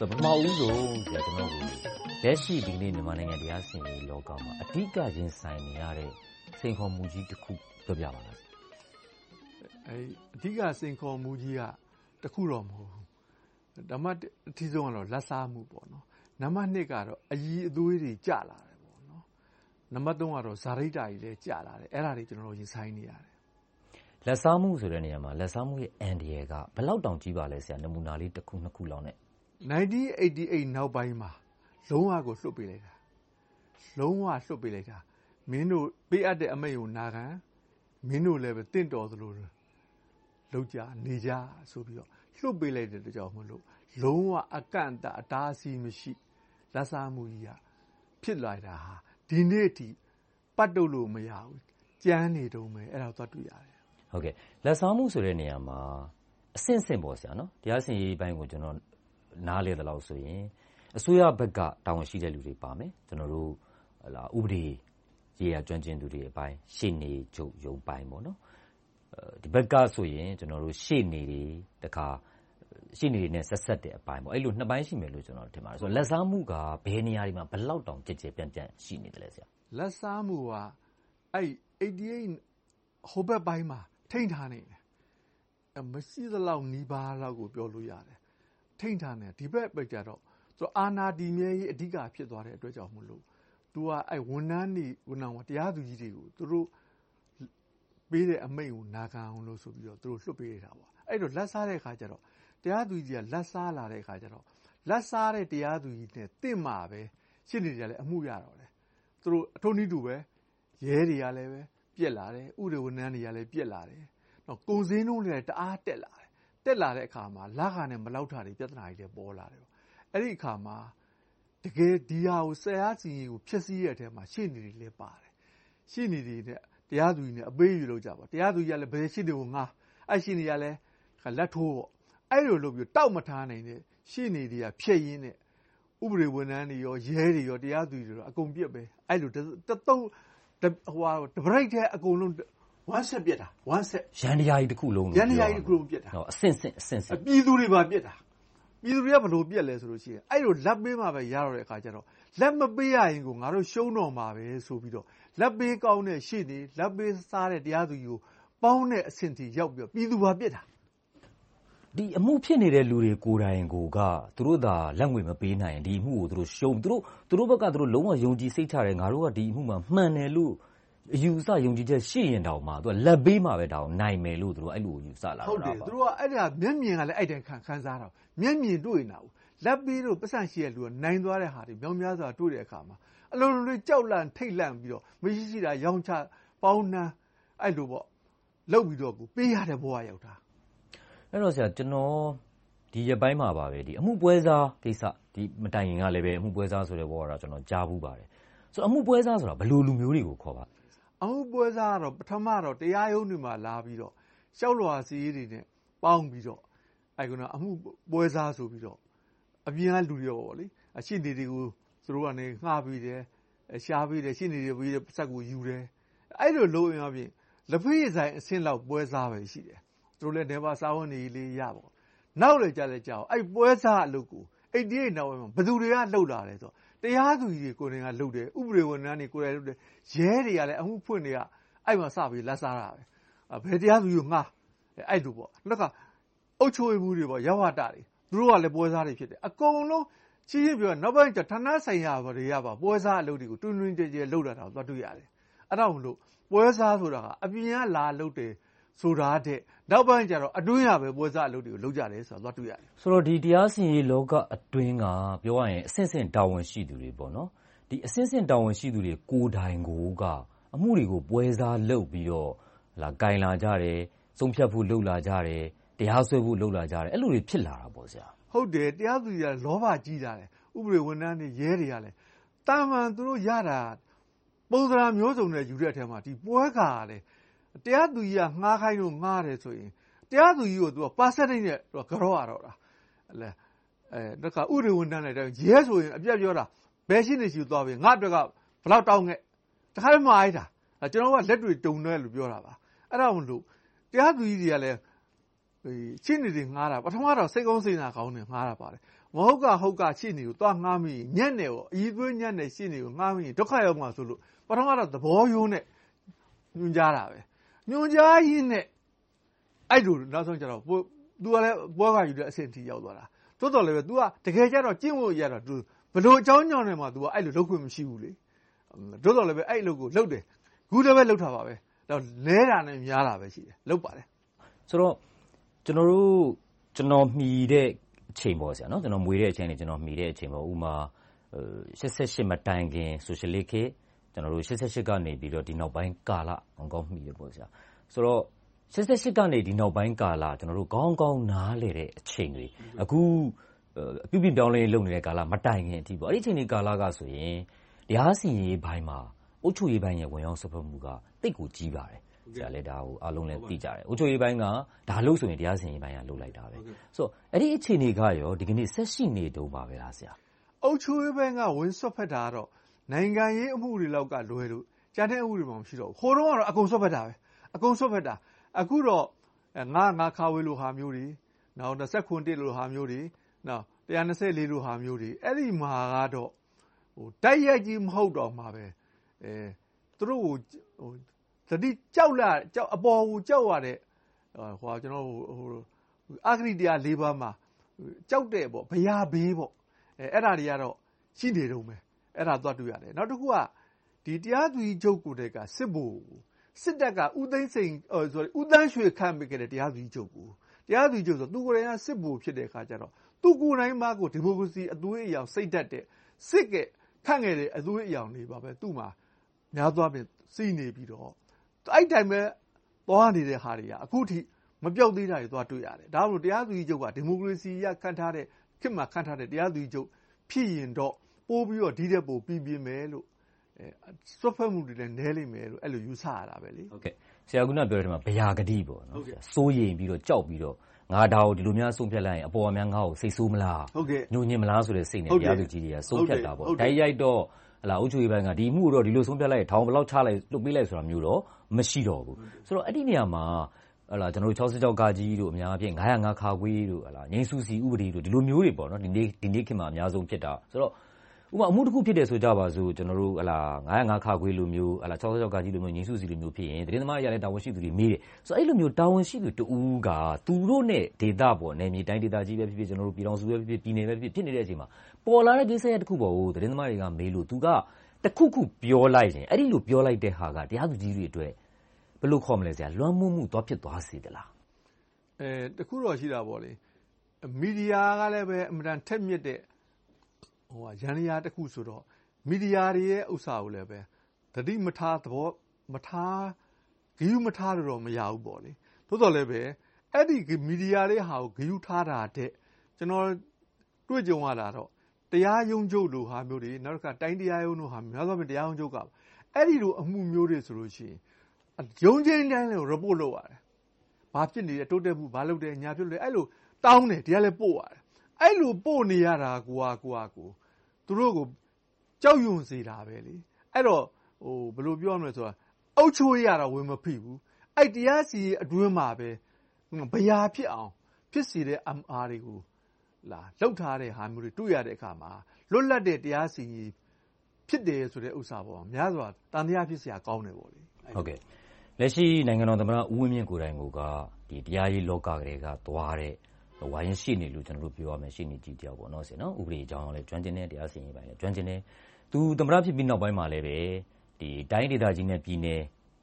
ပထမဦးဆုံးကျနော်ကိုလက်ရှိ ဒီနေ့ မြန်မာနိုင်ငံ တရားစီရင်ရေးလောကမှာ အဓိက ရင်ဆိုင်နေရတဲ့ စိန်ခေါ်မှုကြီးတစ်ခုပြောပြပါလား။အဓိက စိန်ခေါ်မှုကြီးကတစ်ခုတော့ မဟုတ်ဘူး။နံပတ်အထိဆုံးကတော့ လာဘ်စားမှု။နံပတ်နှစ်ကတော့ အရည်အသွေးတွေ ကျလာတယ်။နံပတ်သုံးကတော့ စာရိတ္တတွေလည်း ကျလာတယ်။အဲဒါတွေကျနော်တို့ ရင်ဆိုင်နေရတယ်။လာဘ်စားမှုဆိုတဲ့နေရာမှာ လာဘ်စားမှုရဲ့ အန္တရာယ်က ဘယ်လောက်တောင် ကြီးပါလဲ။နမူနာလေး တစ်ခု နှစ်ခုလောက်နဲ့ 1988နောက်ပိုင်းမှာလုံးဝကိုလွှတ်ပေးလိုက်တာ။လုံးဝလွှတ်ပေးလိုက်တာ။မင်းတို့ပေးအပ်တဲ့အမိန့်ကိုနာခံ။မင်းတို့လည်းသင့်တော်သလိုလုပ်ကြ၊နေကြဆိုပြီးတော့လွှတ်ပေးလိုက်တဲ့အတွက်ကြောင့်မို့လုံးဝအကန့်အသတ်အတားအဆီးမရှိလာဘ်စားမှုကြီးကဖြစ်လာတာဒီနေ့အထိပတ်တုတ်လို့မရဘူး။ကြမ်းနေတုန်းပဲ။အဲဒါကိုသွားတွေ့ရတယ်။လာဘ်စားမှုဆိုတဲ့နေရာမှာအဆင့်ဆင့်တရားစီရင်ရေးပိုင်းကိုကျနော် နားလည်သလောက်ဆိုရင် အစိုးရဘက်က တာဝန်ရှိတဲ့လူတွေပါမယ်။ဥပဒေရေးရာ ကျွမ်းကျင်သူတွေအပိုင်း၊ရှေ့နေချုပ်ရုံးပိုင်း။ဒီဘက်ကဆိုရင် ရှေ့နေတွေ၊ရှေ့နေတွေနဲ့ ဆက်စပ်တဲ့အပိုင်း အဲဒီလို နှစ်ပိုင်းရှိမယ်လို့ထင်ပါတယ်။လာဘ်စားမှုက ဘယ်နေရာတွေမှာ ဘယ်လောက်တောင် ကျယ်ကျယ်ပြန့်ပြန့် ရှိနေသလဲ။လာဘ်စားမှုက88ဟိုဘက်ပိုင်းမှာ ထိန်းထားနေတယ်။မရှိသလောက်နီးပါးလောက်ကို ပြောလို့ရတယ် ထိန်းထားနေဒီဘက်ပဲကြတော့အာဏာတည်မြဲရေးအဓိကဖြစ်သွားတဲ့အတွက်ကြောင့်မို့လို့သူကအဲ့ဝန်ထမ်းတွေဝန်ထမ်းတရားသူကြီးတွေကိုသူတို့ပေးတဲ့အမိန့်ကိုနာခံအောင်လို့ဆိုပြီးတော့သူတို့လွှတ်ပေးနေတာပေါ့အဲ့တော့လက်စားတဲ့ခါကျတော့တရားသူကြီးကလက်စားလာတဲ့ခါကျတော့လက်စားတဲ့တရားသူကြီးနဲ့တင့်မှာပဲရှင်းနေကြလဲအမှုရတော့တယ်သူတို့အထုံးနည်းတူပဲရဲတွေကလည်းပဲပြက်လာတယ်ဥပဒေဝန်ထမ်းတွေကလည်းပြက်လာတယ်တော့ကိုစင်းလုံးတွေတအားတက်လာ တယ်တက်လာတဲ့အခါမှာလခနဲ့မလောက်တာတွေပြဿနာတွေလည်းပေါ်လာတယ်။အဲ့ဒီအခါမှာတကယ်ဒီဟာကိုဆရာစီရင်ကိုဖြစ်စည်းရတဲ့အထဲမှာရှေ့နေတွေလည်းပါတယ်။ရှေ့နေတွေနဲ့တရားသူကြီးနဲ့အပေးယူလို့ကြပါတရားသူကြီးကလည်းဘယ်ရှေ့တွေကိုငါအဲ့ရှေ့နေကလည်းလက်ထိုးပေါ့အဲ့လိုလုပ်ပြီးတောက်မထားနိုင်တဲ့ရှေ့နေတွေကဖြည့်ရင်းနဲ့ဥပဒေဝန်ထမ်းတွေရောရဲတွေရောတရားသူကြီးတွေရောအကုန်ပြက်ပဲအဲ့လိုတသုံးဟိုဟာတပရိတ်တဲ့အကုန်လုံး ဝမ်းဆက်ပြက်တာဝမ်းဆက်ရန်တရားကြီးတစ်ခုလုံးရန်တရားကြီးတစ်ခုလုံးပြက်တာအဆင့်ဆင့်အဆင့်ဆင့်ပြည်သူတွေပါပြက်တာပြည်သူတွေကဘယ်လိုပြက်လဲဆိုလို့ရှိရင်အဲ့လိုလက်ပေးမှပဲရတော့တဲ့အခါကျတော့လက်မပေးရရင်ကိုငါတို့ရှုံးတော့မှာပဲဆိုပြီးတော့လက်ပေးကောင်းတဲ့ရှေ့နေလက်ပေးစားတဲ့တရားသူကြီးကိုပေါင်းတဲ့အဆင့်ထိရောက်ပြီးတော့ပြည်သူပါပြက်တာဒီအမှုဖြစ်နေတဲ့လူတွေကိုယ်တိုင်ကိုကသူတို့သာလက်ငွေမပေးနိုင်ရင်ဒီအမှုကိုသူတို့ရှုံးသူတို့သူတို့ဘက်ကသူတို့လုံးဝယုံကြည်စိတ်ချတယ်ငါတို့ကဒီအမှုမှာမှန်တယ်လို့ အယူအဆ ယုံကြည်ချက်ရှိရင်တောင်မှလက်ပေးမှပဲ နိုင်မယ်လို့ အဲဒီလို ယူဆလာတာ။ဟုတ်တယ်။သူတို့က မျက်မြင်ကလည်း အဲဒီအတိုင်း ခံစားတာ။မျက်မြင်တွေ့နေတာ။လာဘ်ပေးလို့ ပိုက်ဆံရှိတဲ့လူက နိုင်သွားတဲ့ဟာတွေ မြောက်များစွာ တွေ့တဲ့အခါမှာ အလိုလိုလေးကြောက်လန့်ထိတ်လန့်ပြီးတော့ မရှိရှိတာ ရောင်းချပေါင်းနှမ်း အဲဒီလို လုပ်ပြီးတော့ ပေးရတဲ့ဘဝ ရောက်တာ။အဲဒီတော့ကျနော် ဒီရက်ပိုင်းမှာအမှုပွဲစားကိစ္စမတိုင်ခင်ကလဲအမှုပွဲစားဆိုတဲ့ word ကိုကျနော်ကြားဖူးပါတယ်။အမှုပွဲစားဆိုတာ ဘယ်လိုလူမျိုးတွေကို ခေါ်ပါလဲ အမှုပွဲစားကတော့ပထမတော့တရားရုံးတွေမှာလာပြီးတော့လျှောက်လွှာစာရေးတွေနဲ့ပေါင်းပြီးတော့အမှုပွဲစားဆိုပြီးတော့အပြင်ကလူတွေရှေ့နေတွေကိုသူတို့ကငှားပေးတယ်၊ရှာပေးတယ်။ရှေ့နေတွေပေးတဲ့ပိုက်ဆံကိုယူတယ်။အဲဒီလိုလုပ်ရင်အားဖြင့်လက်ဖက်ရည်ဆိုင်အဆင့်လောက်ပွဲစားပဲရှိတယ်။သူတို့လည်းစားဝတ်နေရေးလေးရပေါ့။နောက်လည်းကျလည်းကြာအဲဒီပွဲစားအလုပ်ကို88နောက်ပိုင်းမှာဘယ်သူတွေကလုပ်လာလဲဆိုတော့ တရားသူကြီးတွေကိုယ်တိုင်ကလုပ်တယ်ဥပဒေဝန်ထမ်းတွေကိုယ်တိုင်လုပ်တယ်ရဲတွေကလည်းအမှုဖွင့်တွေကအဲ့မှာစပြီးလက်စားတာပဲဘယ်တရားသူကြီးကိုငှားအဲ့လိုပေါ့နောက်ကအုပ်ချုပ်ရေးမှုတွေပေါ့ရဝတာတွေသူတို့ကလည်းပွဲစားတွေဖြစ်တယ်အကုန်လုံးချင်းချင်းပြောနောက်ပိုင်းကျဌာနဆိုင်ရာတွေကပါပွဲစားအလုပ်တွေကိုတွင်တွင်ကြဲကြဲလုပ်လာတာသွားတွေ့ရတယ်အဲ့ဒါမလို့ပွဲစားဆိုတာကအပြင်ကလာလုပ်တယ် ဆိုတာတဲ့နောက်ပိုင်းကျတော့အတွင်းရပဲပွဲစားအလုပ်တွေကိုလုပ်ကြတယ်ဆိုတာသွားတွေ့ရတယ်ဆိုတော့ဒီတရားစီရင်လောကအတွင်းကပြောရရင်အဆင့်ဆင့်တာဝန်ရှိသူတွေပေါ့နော်ဒီအဆင့်ဆင့်တာဝန်ရှိသူတွေကိုယ်တိုင်ကိုကအမှုတွေကိုပွဲစားလုပ်ပြီးတော့လာကင်လာကြတယ်ဆုံးဖြတ်ဖို့လုပ်လာကြတယ်တရားစွဲဖို့လုပ်လာကြတယ်အဲ့လိုတွေဖြစ်လာတာပေါ့ဆရာဟုတ်တယ်တရားသူကြီးကလောဘကြီးတာတယ်ဥပဒေဝန်ထမ်းတွေရဲတွေကလည်းတာမန်သူတို့ရတာပုံစံမျိုးစုံနဲ့ယူတဲ့အထက်မှာဒီပွဲကာလည်း တရားသူကြီးကငှားခိုင်းလို့ငှားတယ်ဆိုရင်တရားသူကြီးကိုသူကပါဆက်တဲ့နဲ့သူကကြောရတော့တာလဲအဲတခါဥရိဝန်တန်းလိုက်တယ်ရဲဆိုရင်အပြတ်ပြောတာဘယ်ရှိနေရှိသွားပြီငါအတွက်ကဘလောက်တောင်းခဲ့တခါမှမှားလိုက်တာကျွန်တော်ကလက်တွေတုံတယ်လို့ပြောတာပါအဲ့ဒါမလို့တရားသူကြီးတွေကလည်းရှင်းနေတယ်ငှားတာပထမတော့စိတ်ကောင်းစိတ်နာကောင်းနေငှားတာပါတယ်မဟုတ်ကဟုတ်ကရှင်းနေကိုသွားငှားမိညက်နေကိုအီးသွေးညက်နေရှင်းနေကိုငှားမိဒုက္ခရောက်မှာဆိုလို့ပထမတော့သဘောယိုးနဲ့ညွှန်ကြားတာပဲ ညွှန်ကြားရင်းနဲ့အဲ့လိုနောက်ဆုံးကျတော့ तू ကလည်းပွဲကယူတဲ့အဆင့်ထိရောက်သွားတာတိုးတော်လည်းပဲ तू ကတကယ်ကျတော့ကျင့်ဖို့ရတော့ तू ဘလို့အကြောင်းကြောင့်နဲ့မှ तू ကအဲ့လိုလုပ်ခွင့်မရှိဘူးလေတိုးတော်လည်းပဲအဲ့လိုကိုလုပ်တယ်ခုလည်းပဲလုပ်တာပါပဲတော့လဲတာနဲ့များတာပဲရှိတယ်လုပ်ပါတယ်ဆိုတော့ကျွန်တော်တို့ကျွန်တော်မှီတဲ့အချိန်ပေါ့ဆရာနော်ကျွန်တော်မွေတဲ့အချိန်နဲ့ကျွန်တော်မှီတဲ့အချိန်ပေါ့ဥမာ88မတိုင်ခင် social ခေတ်ကျွန်တော် တို့88ကနေပြီးတော့ဒီနောက်ပိုင်းကာလ ကောင်းကောင်းမှီတယ်ပေါ့ဆရာဆိုတော့88ကနေ ဒီနောက်ပိုင်းကာလ ကျွန်တော်တို့ ကောင်းကောင်းနားလည်တဲ့အချိန်တွေ အခုအပြုပြင်ပြောင်းလဲလုပ်နေတဲ့ကာလ မတိုင်ခင်အထိပေါ့အဲ့ဒီအချိန်ဒီကာလကဆိုရင် တရားစီရင်ရေးဘိုင်းမှာ အုပ်ချုပ်ရေးဘိုင်းရဲ့ ဝင်ရောက်ဆွတ်ဖက်မှုကတိတ်ကိုကြီးပါတယ် ဆရာလည်း ဒါကို အားလုံးလည်း သိကြတယ် အုပ်ချုပ်ရေးဘိုင်းက ဒါလို့ဆိုရင် တရားစီရင်ရေးဘိုင်းက လုပ်လိုက်တာပဲ ဆိုတော့ အဲ့ဒီအခြေအနေကရောဒီကနေ့ ဆက်ရှိနေတုန်းပါပဲလား ဆရာ အုပ်ချုပ်ရေးဘိုင်းက ဝင်ဆွတ်ဖက်တာကတော့ နိုင်ငံရေးအမှုတွေလောက်ကလွယ်လို့ကျန်တဲ့အမှုတွေမှမရှိတော့ဘူးခိုးတော့ကတော့အကုန်ဆွတ်ဖက်တာပဲအကုန်ဆွတ်ဖက်တာအခုတော့ငါငါခါဝေးလိုဟာမျိုးတွေနောက်20ခွန်1လိုဟာမျိုးတွေနောက်124လိုဟာမျိုးတွေအဲ့ဒီမှာကတော့ဟိုတိုက်ရိုက်ကြီးမဟုတ်တော့မှာပဲအဲသူတို့ကိုဟိုသတိကြောက်လာကြောက်အပေါ်ကိုကြောက်ရတဲ့ဟိုကျွန်တော်ဟိုအာဂရိတရား၄ပါးမှာကြောက်တဲ့ပေါ့ဘရာဘေးပေါ့အဲအဲ့ဒါတွေကတော့ရှိနေတော့မယ် အဲ့ဒါသွားတွေ့ရတယ်နောက်တစ်ခုကဒီတရားသူကြီးချုပ်ကိုတည်းကစစ်ဘိုလ်စစ်တပ်ကဦးသိန်းစိန်ဆိုဦးတန်းရွှေခန့်ပေးခဲ့တဲ့တရားသူကြီးချုပ်ကိုတရားသူကြီးချုပ်ဆိုသူကိုယ်တိုင်ကစစ်ဘိုလ်ဖြစ်တဲ့အခါကျတော့သူကိုယ်တိုင်မှကိုဒီမိုကရေစီအသွေးအရောင်စိတ်တက်တဲ့စစ်ကခန့်ခဲ့တဲ့အသွေးအရောင်တွေပါပဲသူ့မှာများသွားပြင်စီးနေပြီးတော့အဲ့တိုင်းပဲသွားနေတဲ့ဟာတွေကအခုထိမပြောက်သေးတာတွေသွားတွေ့ရတယ်ဒါလို့တရားသူကြီးချုပ်ကဒီမိုကရေစီရခန့်ထားတဲ့ခေတ်မှာခန့်ထားတဲ့တရားသူကြီးချုပ်ဖြစ်ရင်တော့ ပိုးပြီးတော့ ဒီတဲ့ပိုပြီးပြင်းမယ်လို့ စွတ်ဖက်မှုတွေလည်း နည်းလိမ့်မယ်လို့ အဲ့လို ယူဆရတာပဲလေဟုတ်ကဲ့ဆရာကပြောတဲ့မှာဗျာဂတိပေါ့နော်စိုးရိမ်ပြီးတော့ ကြောက်ပြီးတော့ ငါ ဒါကို ဒီလိုများ ဆုံးဖြတ်လိုက်ရင် အပေါ်အများ ငါ့ကို စိတ်ဆိုးမလားညှို့ညင်မလားဆိုတဲ့ စိတ်နဲ့ တရားသူကြီးတွေက ဆုံးဖြတ်တာပေါ့ တိုက်ရိုက်တော့ဟလာအုပ်ချုပ်ရေးပိုင်းက ဒီမှုတော့ဒီလိုဆုံးဖြတ်လိုက်ထောင်ဘလောက်ချလိုက် လွတ်ပေးလိုက်ဆိုတာမျိုးတော့ မရှိတော့ဘူး ဆိုတော့ အဲ့ဒီနေရာမှာဟလာကျွန်တော်တို့66ကကြီးတို့ အများအပြား905ခါခွေးတို့ဟလာငိမ့်စုစီဥပဒေတို့ ဒီလိုမျိုးတွေပေါ့နော်ဒီနေ့ဒီနေ့ခေတ်မှာ အများဆုံးဖြစ်တာဆိုတော့ ဥပမာ အမှုတစ်ခုဖြစ်တယ်ဆိုကြပါစို့ကျွန်တော်တို့ဟလာ905ခါခွေးလိုမျိုးဟလာ66ကကြီးလိုမျိုးငိမ့်စုစီလိုမျိုးဖြစ်ရင် သတင်းသမားတွေကလည်း တာဝန်ရှိသူတွေ မေးတယ်ဆိုတော့အဲ့လိုမျိုး တာဝန်ရှိသူတူးက သူတို့နဲ့ ဒေတာပေါ့နယ်မြေတိုင်းဒေတာကြီးပဲဖြစ်ဖြစ်ကျွန်တော်တို့ပြည်တော်စုပဲဖြစ်ဖြစ် ပြည်နယ်ပဲဖြစ်ဖြစ် ဖြစ်နေတဲ့အချိန်မှာ ပေါ်လာတဲ့ ကိစ္စရပ်တစ်ခုပေါ့သတင်းသမားတွေကမေးလို့ သူက တခုခုပြောလိုက်ရင် အဲ့ဒီလိုပြောလိုက်တဲ့ဟာက တရားသူကြီးတွေအတွက် ဘယ်လိုခေါ်မလဲဆရာလွှမ်းမိုးမှု သွားဖြစ်သွားစေသလားအဲတခုတော့ရှိတာပေါ့လေမီဒီယာကလည်းပဲအမှန်တန်ထက်မြက်တဲ့ ဟိုရန်ရာတခုဆိုတော့ မီဒီယာတွေရဲ့ဥစ္စာကိုလည်းပဲတတိမထား သဘောမထားဂယုမထားလို့တော့ မရဘူးပေါ့လေသို့တော်လည်းပဲ အဲ့ဒီမီဒီယာတွေဟာကိုဂယုထားတာတဲ့ကျွန်တော် တွေ့ကြုံရတာတော့ တရားရုံးချုပ်လိုဟာမျိုးတွေ နောက်တစ်ခါ တိုင်းတရားရုံးတို့ဟာများသောအားဖြင့် တရားရုံးချုပ်က အဲ့ဒီလို အမှုမျိုးတွေဆိုလို့ရှိရင် ရုံးချင်းတိုင်းလည်း report လုပ်ရတယ်။ဘာဖြစ်နေလဲ တိုးတက်မှု ဘာလုပ်တယ် ညာဖြစ်လို့အဲ့လို တောင်းတယ်တရားလည်းပို့ရတယ်။အဲ့လို ပို့နေရတာကိုကကိုကကို သူတို့ကိုကြောက်ရွံ့စေတာပဲလေ။အဲ့တော့ဟိုဘယ်လိုပြောရမလဲဆိုတာအုတ်ချိုးရတာဝင်မဖိဘူး။အဲ့တရားစီအတွင်းမှာပဲဗျာဖြစ်အောင်ဖြစ်စီတဲ့ MR တွေကိုလာလှုပ်ထားတဲ့ဟာမျိုးတွေတွေ့ရတဲ့အခါမှာလွတ်လပ်တဲ့တရားစီရင်ဖြစ်တယ်ဆိုတဲ့ဥစ္စာပေါ့များစွာတန်တရားဖြစ်เสียကောင်းတယ်ပေါ့လေဟုတ်ကဲ့လက်ရှိနိုင်ငံတော်သမ္မတဦးဝင်းမြင့်ကိုယ်တိုင်ကဒီတရားရေးလောကကလေးကသွားတဲ့ ဝိုင်းရှိနေလို့ကျွန်တော်တို့ပြောရမယ်ရှိနေကြည့်တယောက်ပေါ့နော်ဆင်နော်ဥပဒေအကြောင်းလည်းကျွမ်းကျင်တဲ့တရားစီရင်ပိုင်းလည်းကျွမ်းကျင်တယ်သူသမ္မတဖြစ်ပြီးနောက်ပိုင်းမှာလည်းပဲဒီတိုင်းဒေသကြီးနဲ့ပြည်နယ်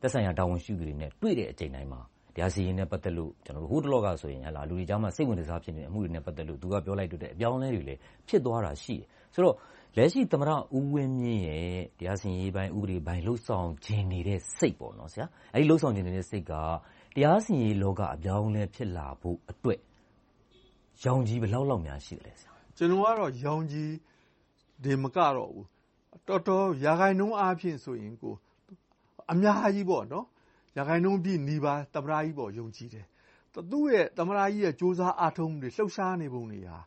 သက်ဆိုင်ရာတာဝန်ရှိသူတွေနဲ့တွေ့တဲ့အချိန်တိုင်းမှာတရားစီရင်နဲ့ပတ်သက်လို့ကျွန်တော်တို့ဟိုတလောကဆိုရင်ဟလာလူတွေကြားမှာစိတ်ဝင်စားဖြစ်နေတဲ့အမှုတွေနဲ့ပတ်သက်လို့သူကပြောလိုက်တဲ့အပြောင်းအလဲတွေလည်းဖြစ်သွားတာရှိတယ်ဆိုတော့လက်ရှိသမ္မတဦးဝင်းမြင့်ရဲ့တရားစီရင်ပိုင်းဥပဒေပိုင်းလှုပ်ဆောင်ခြင်းနေတဲ့စိတ်ပေါ့နော်ဆရာအဲဒီလှုပ်ဆောင်ခြင်းနေတဲ့စိတ်ကတရားစီရင်လောကအပြောင်းအလဲဖြစ်လာဖို့အတွက် ရောင်ကြီးဘယ်လောက်လောက်များရှိတယ်လဲဆရာကျွန်တော်ကတော့ရောင်ကြီးဒီမကတော့ဘူးတော်တော်ရာဂိုင်နှုံးအားဖြင့်ဆိုရင်ကိုအများကြီးပေါ့နော်ရာခိုင်နှုန်းပြည့်နီးပါးသမ္မတကြီးပေါ်ယုံကြည်တယ်။သူ့ရဲ့သမ္မတကြီးရဲ့စူးစမ်းအားထုတ်မှုတွေလှုပ်ရှားနေပုံတွေဟာ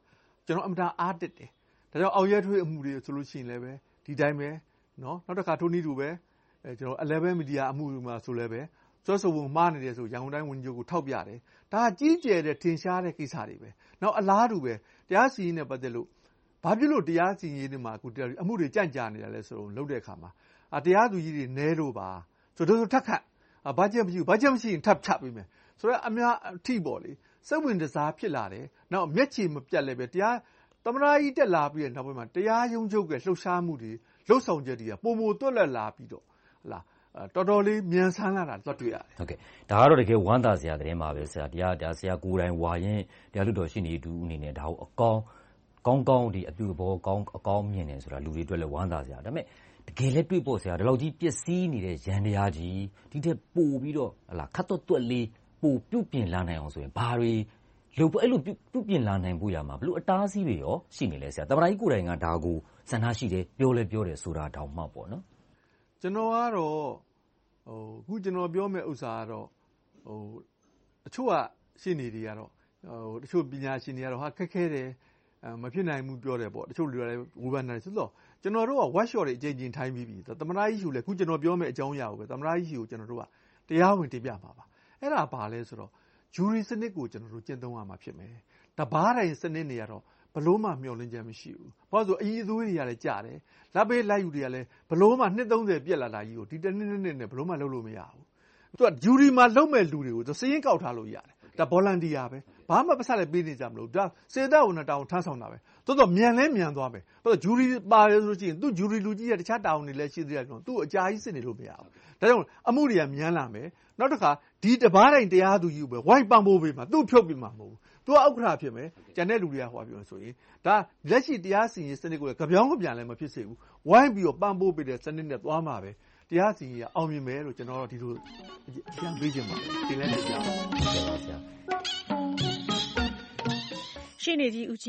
ကျွန်တော်အမြဲတမ်းအားတက်တယ်။ဒါကြောင့်အောင်ရဲထွေးအမှုတွေဆိုလို့ရှိရင်လည်းပဲဒီတိုင်းပဲနော်နောက်တစ်ခါထိုးနည်းတူပဲအဲကျွန်တော်11မီဒီယာအမှုမှာဆိုလည်းပဲ စွဲဆိုပုံမှားနေတယ်ဆိုရန်ကုန်တိုင်းဝန်ကြီးချုပ်ကိုထောက်ပြတယ်။ဒါကကြီးကျယ်တဲ့ထင်ရှားတဲ့ကိစ္စတွေပဲ။နောက်အလားတူပဲတရားစီရင်နဲ့ပတ်သက်လို့ဘာဖြစ်လို့တရားစီရင်တွေမှာအခုအမှုတွေကြန့်ကြာနေတာလဲဆိုတော့လုပ်တဲ့အခါမှာတရားသူကြီးတွေနဲလို့ပါဆိုတော့ထက်ခတ်ဘာချက်မရှိဘူးဘာချက်မရှိရင်ထပ်ချပေးမယ်ဆိုတော့အများအထိပေါ့လေစိတ်ဝင်တစားဖြစ်လာတယ်နောက်မျက်ခြေမပြတ်လည်းပဲတရားသမရာကြီးတက်လာပြီးတဲ့နောက်ပိုင်းမှာတရားရုံးချုပ်ရဲ့လှုပ်ရှားမှုတွေလှုပ်ဆောင်ချက်တွေကပုံမတွက်လက်လာပြီးတော့ဟလာ တော်တော်လေး မြန်ဆန်းလာတာတွေ့ရတယ်။ဟုတ်ကဲ့ဒါကတော့ တကယ်ဝမ်းသာစရာသတင်းပါပဲ ဆရာ။တရားဒါဆရာကိုယ်တိုင်ဝါရင်တရားလွှတ်တော်ရှိနေတူအနေနဲ့ ဒါကိုအကောင်းကောင်းကောင်းဒီအပြုဘောကောင်း အကောင်းမြင်တယ်ဆိုတာ လူတွေအတွက်လည်း ဝမ်းသာစရာ။ဒါပေမဲ့ တကယ်လည်းတွေ့ဖို့ဆရာဒီလောက်ကြီး ပျက်စီးနေတဲ့ရန်တရားကြီး ဒီထက်ပိုပြီးတော့ဟလာခတ်တော့တွက်လေး ပိုပြုပြင်လာနိုင်အောင်ဆိုရင် ဘာတွေလုပ်အဲ့လို ပြုပြင်လာနိုင်ဖို့ရမှာဘလို့အတားအဆီးတွေရောရှိနေလဲဆရာတမန်ကြီးကိုယ်တိုင်က ဒါကိုစံထားရှိတယ် ပြောလဲပြောတယ်ဆိုတာတောင်မှပေါ့နော် ကျွန်တော်ကတော့ဟိုအခုကျွန်တော်ပြောမယ့်ဥစ္စာကတော့ဟိုအချို့ကရှင်းနေတွေကတော့ဟိုတချို့ပညာရှင်တွေကတော့ဟာခက်ခဲတယ်မဖြစ်နိုင်ဘူးပြောတယ်ပေါ့တချို့လူတွေလည်းဝေဖန်တယ်ဆိုတော့ကျွန်တော်တို့က workshop တွေအကြိမ်ကြိမ်ထိုင်းပြီးပြီသမဏကြီးရှူလည်းအခုကျွန်တော်ပြောမယ့်အကြောင်းအရာကိုပဲသမဏကြီးရှူကိုကျွန်တော်တို့ကတရားဝင်တင်ပြမှာပါအဲ့ဒါဘာလဲဆိုတော့ jury စနစ်ကိုကျွန်တော်တို့ကျင့်သုံးရမှာဖြစ်မယ်တဘာတိုင်းစနစ်တွေကတော့ ဘလို့မှမျှော်လင့်ချက်မရှိဘူးဘာလို့ဆိုအည်အသွေးတွေကလည်းကြတယ်လက်ပေးလိုက်ယူတွေကလည်းဘလို့မှနှစ်30ပြက်လာတာကြီးကိုဒီတစ်နှစ်နှစ်နဲ့ဘလို့မှလုပ်လို့မရဘူးသူက jury မှာလုပ်မဲ့လူတွေကိုသူစည်ရင်ကောက်ထားလို့ရတယ် ဒါ volunteer ပဲဘာမှပတ်ဆက်လည်းပေးနေကြမလို့ဒါစေတဝန်တောင်းထမ်းဆောင်တာပဲတော်တော်မြန်လဲမြန်သွားမယ်ဘာလို့ jury ပါလဲဆိုရင်သူ jury လူကြီးရဲ့တခြားတာဝန်တွေလည်းရှိသေးတယ်ဆိုတော့သူ့အကြာကြီးစစ်နေလို့မရဘူးဒါကြောင့်အမှုတွေကမြန်လာမယ်နောက်တစ်ခါဒီတပားတိုင်းတရားသူကြီးကိုပဲဝိုင်းပံ့ပိုးပေးမှာသူ့ဖြုတ်ပေးမှာမဟုတ်ဘူးသူကဥက္ကဋ္ဌဖြစ်မယ်ကျန်တဲ့လူတွေကဟောပြောဆိုရင်ဒါလက်ရှိတရားစီရင်စနစ်ကိုလည်းကြပြောင်းကြပြန်လည်းမဖြစ်စေဘူးဝိုင်းပြီးတော့ပံ့ပိုးပေးတဲ့စနစ်နဲ့သွားမှာပဲ တရားစီရင်အောင်မြင်မယ်လို့ ကျွန်တော်တို့ဒီလိုပြန်ပေးခြင်းပါတင်လဲနေကြပါဆရာရှေ့နေကြီး ဦး